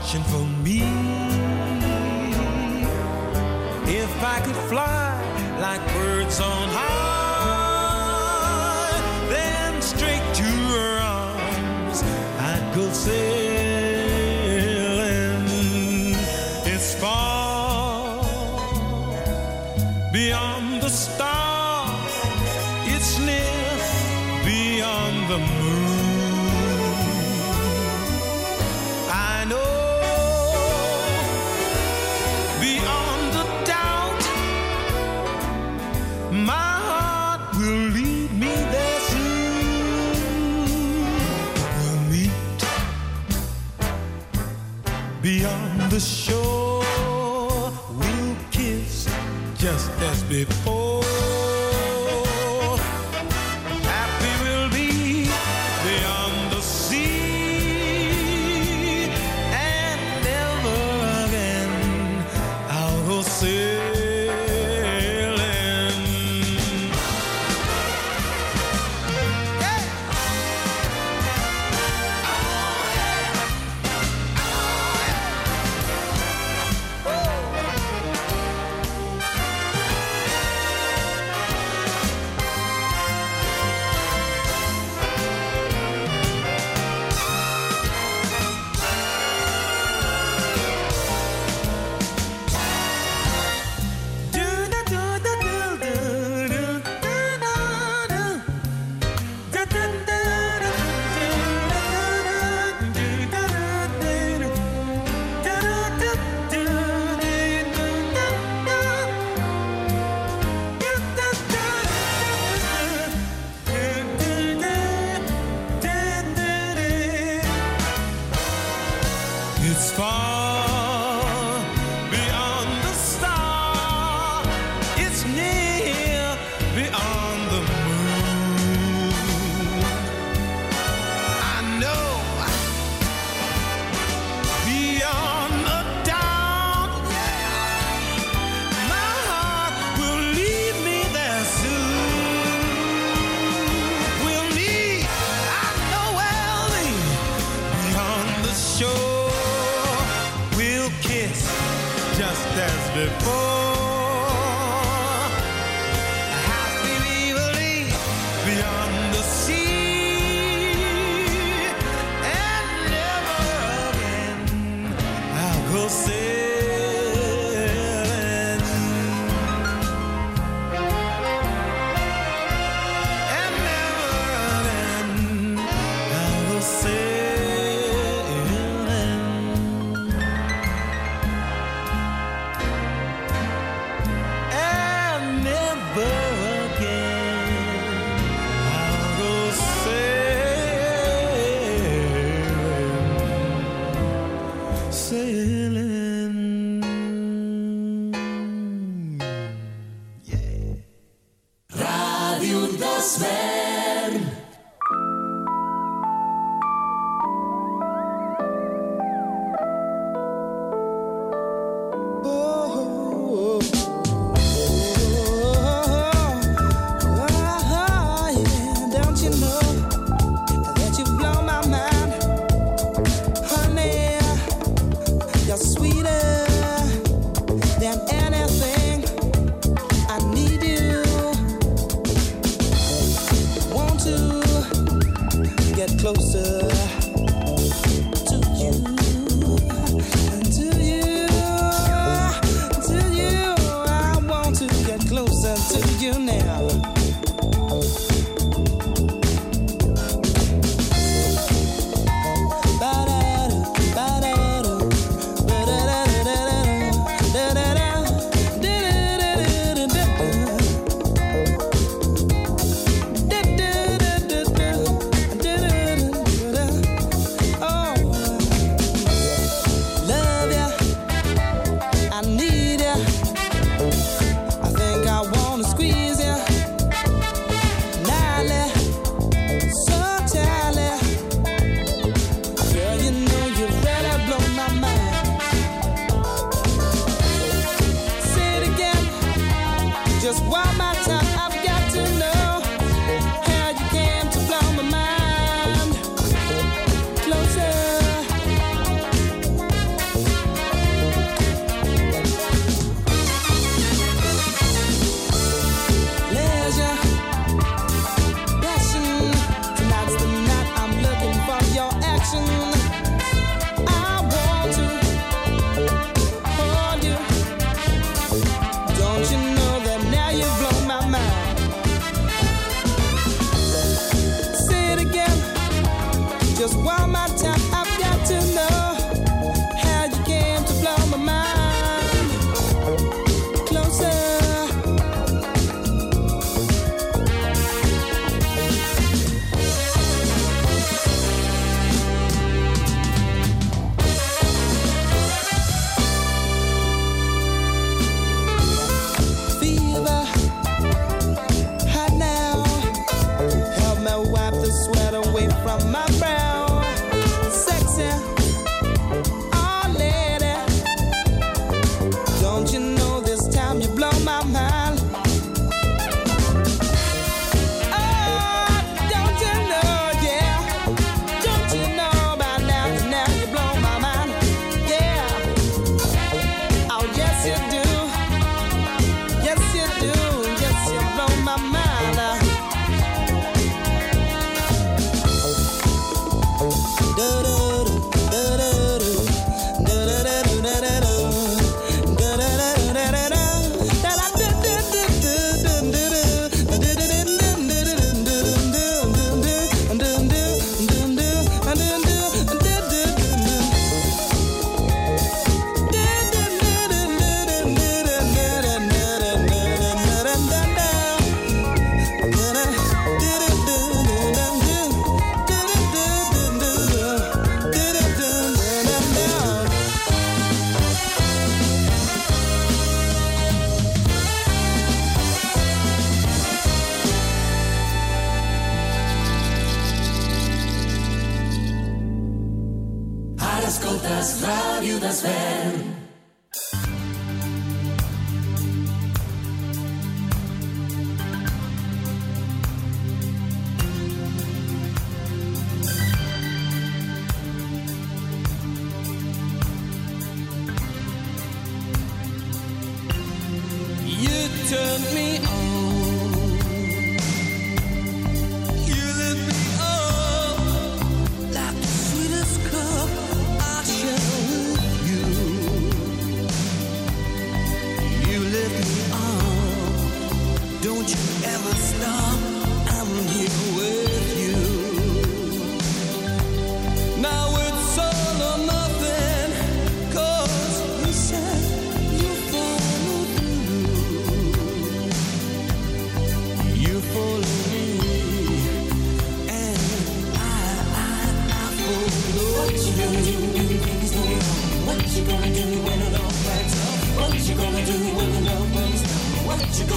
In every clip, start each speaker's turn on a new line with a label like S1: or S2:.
S1: watching for me. If I could fly like birds on just before.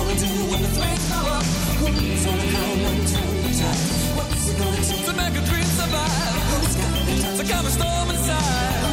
S2: gonna do when the? Who's turn? What's it gonna take
S3: to make a dream survive?
S2: Who's got the time
S3: to calm a storm inside?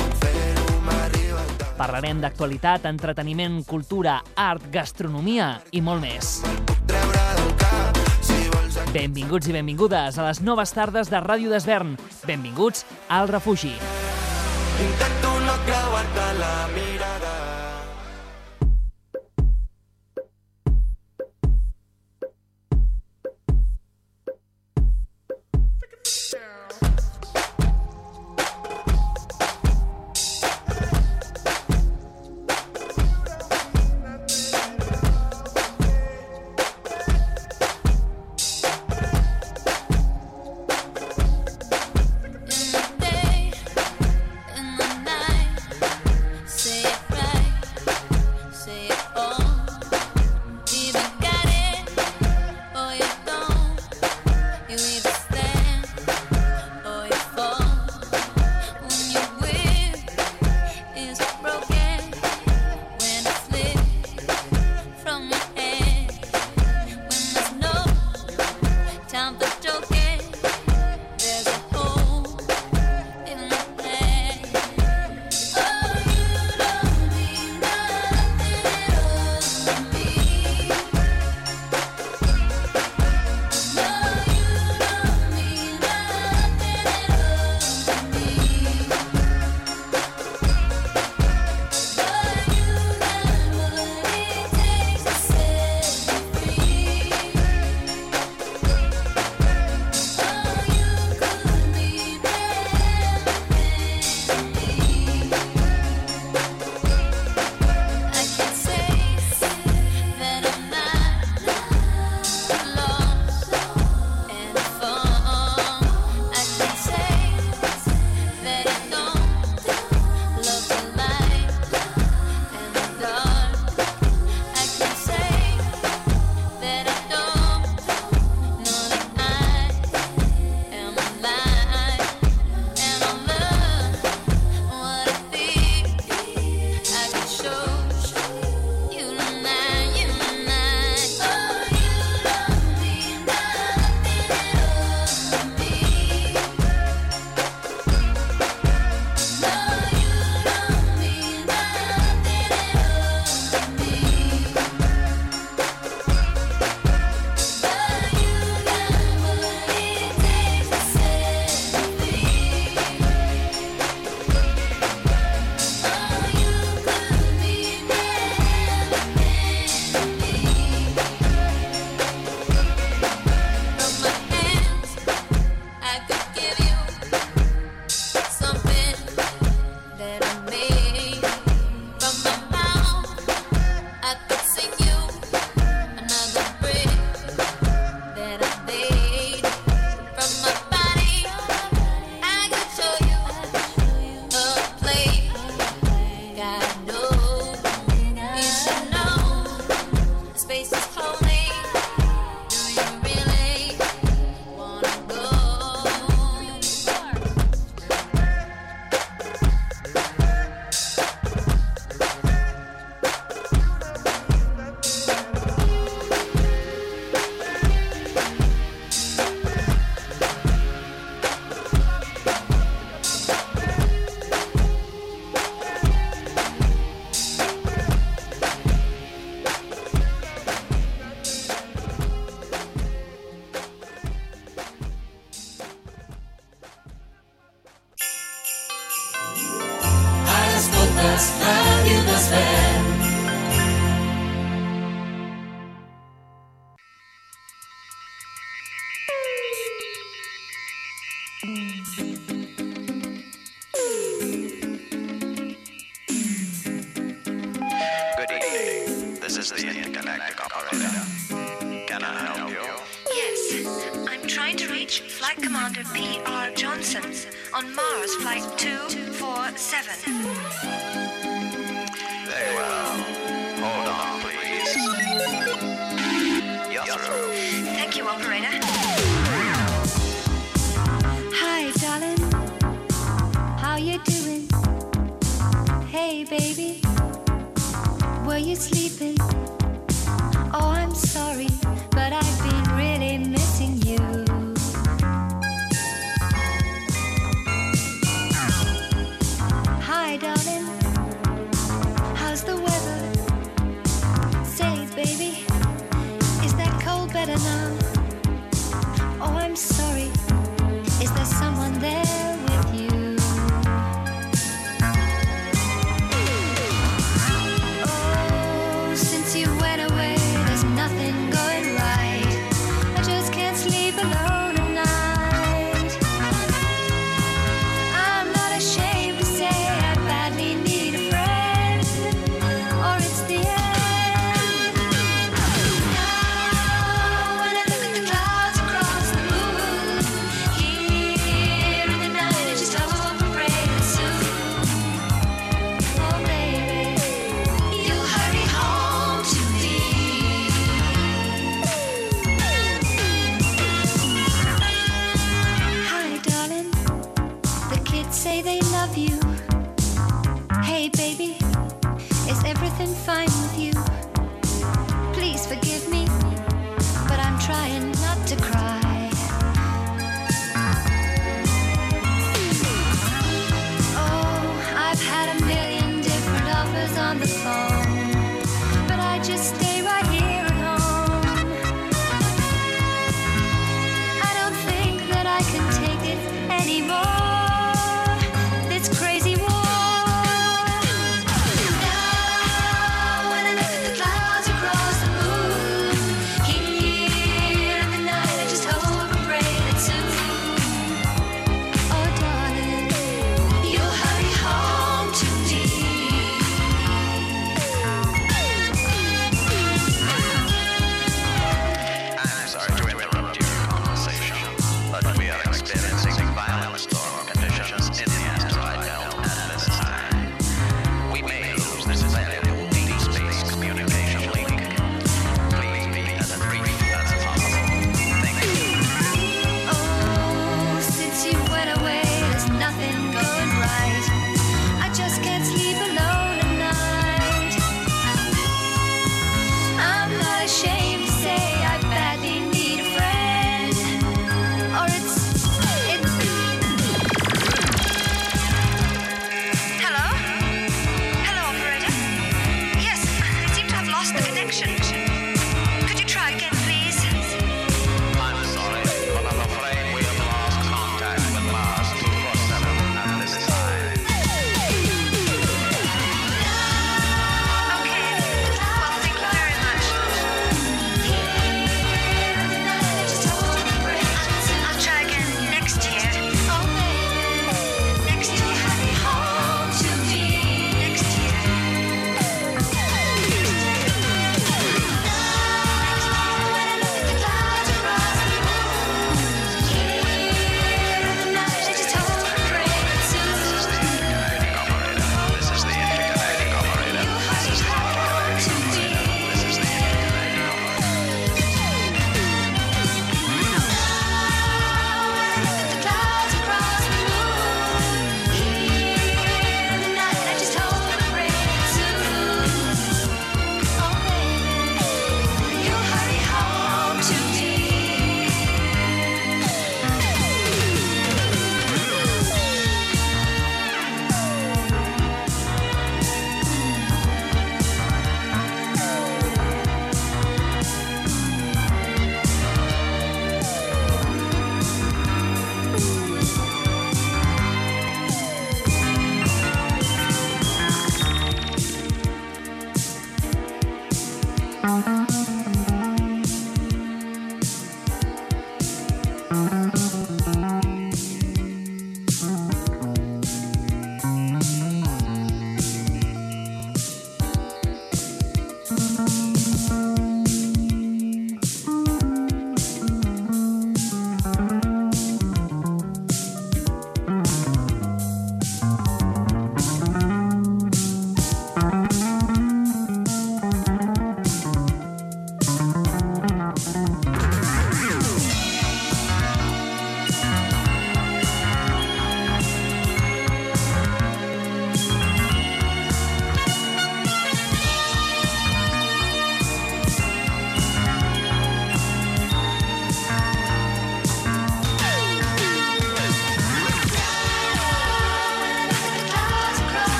S4: Parlarem d'actualitat, entreteniment, cultura, art, gastronomia i molt més. Benvinguts i benvingudes a les noves tardes de Ràdio d'Esvern. Benvinguts al refugi.
S5: Intent us, love you
S6: the
S7: bear.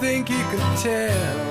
S7: Think
S8: you
S1: could tell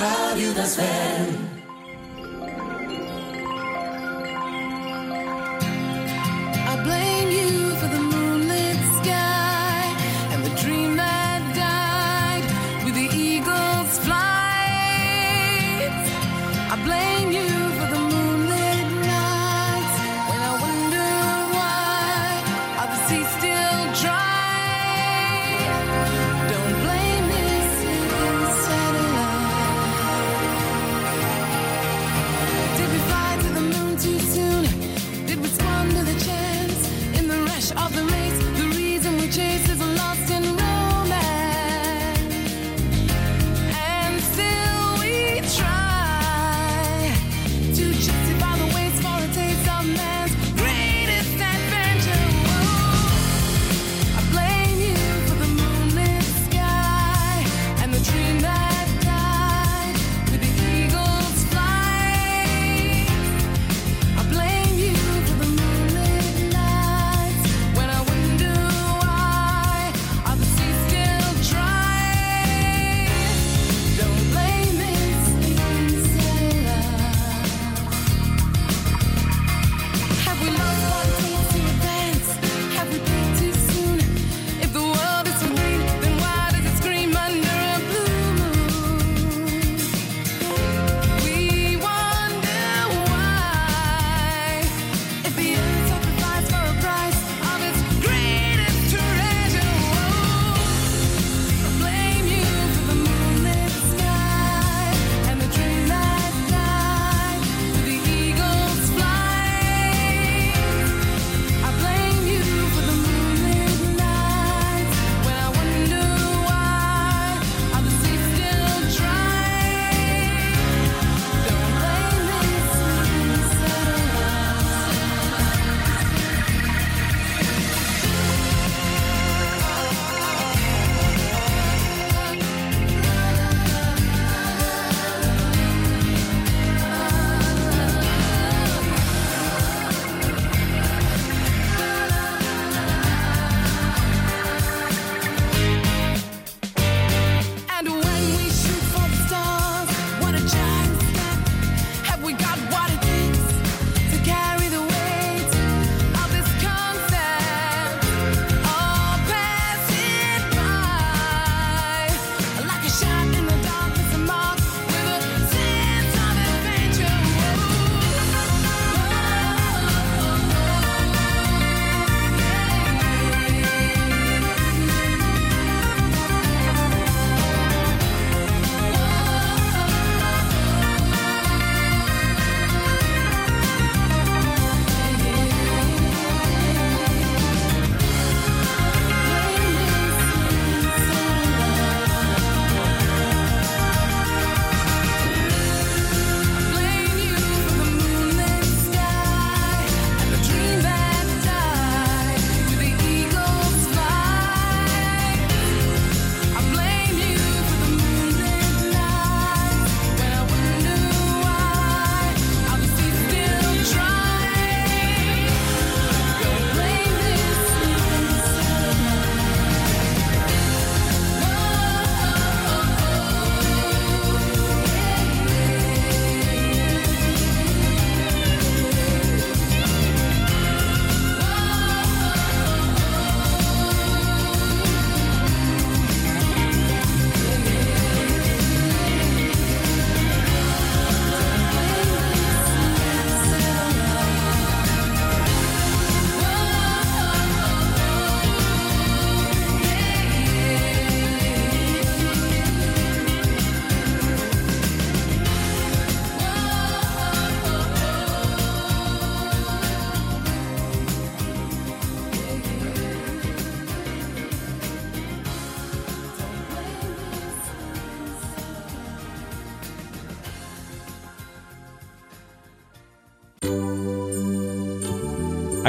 S1: proud you,
S9: that's fair.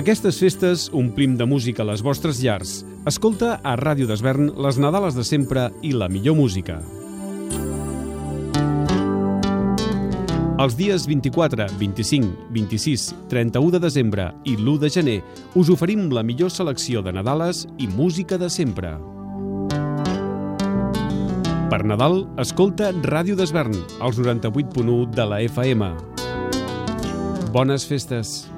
S10: Aquestes festes omplim de música les vostres llars. Escolta a Ràdio d'Esvern les Nadales de sempre i la millor música. Els dies 24, 25, 26, 31 de desembre i l'1 de gener us oferim la millor selecció de Nadales i música de sempre.
S7: Per Nadal, escolta Ràdio d'Esvern, als 98.1 de la FM. Bones festes!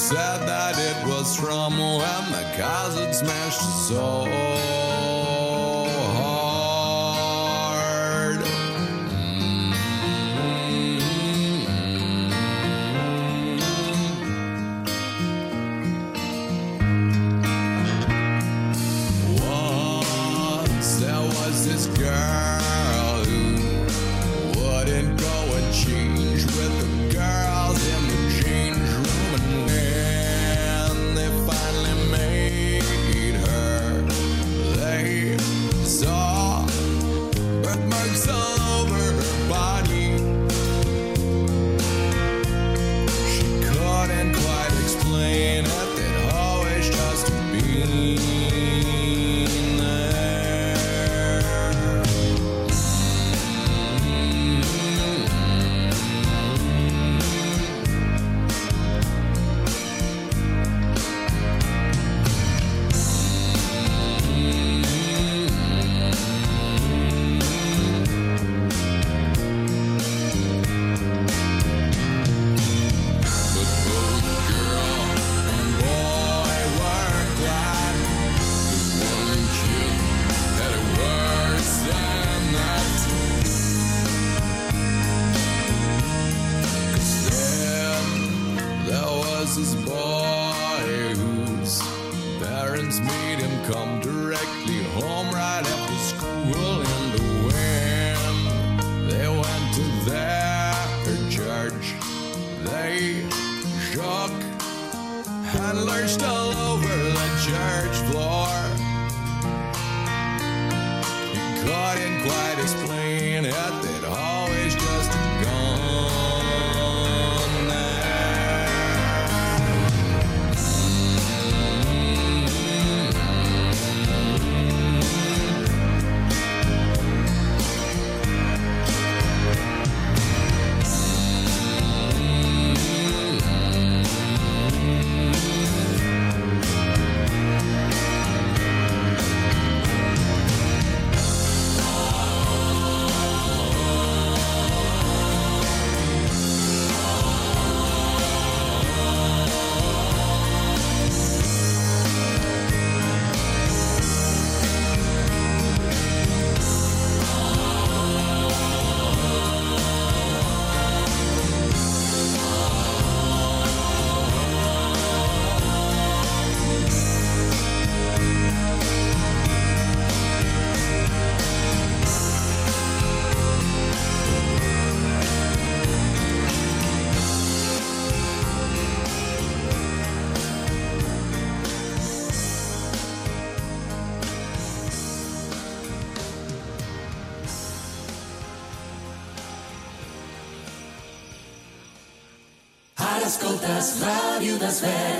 S11: Said that it was from when the cars had smashed his soul. Explain
S2: escoltes Ràdio Desvern.
S7: I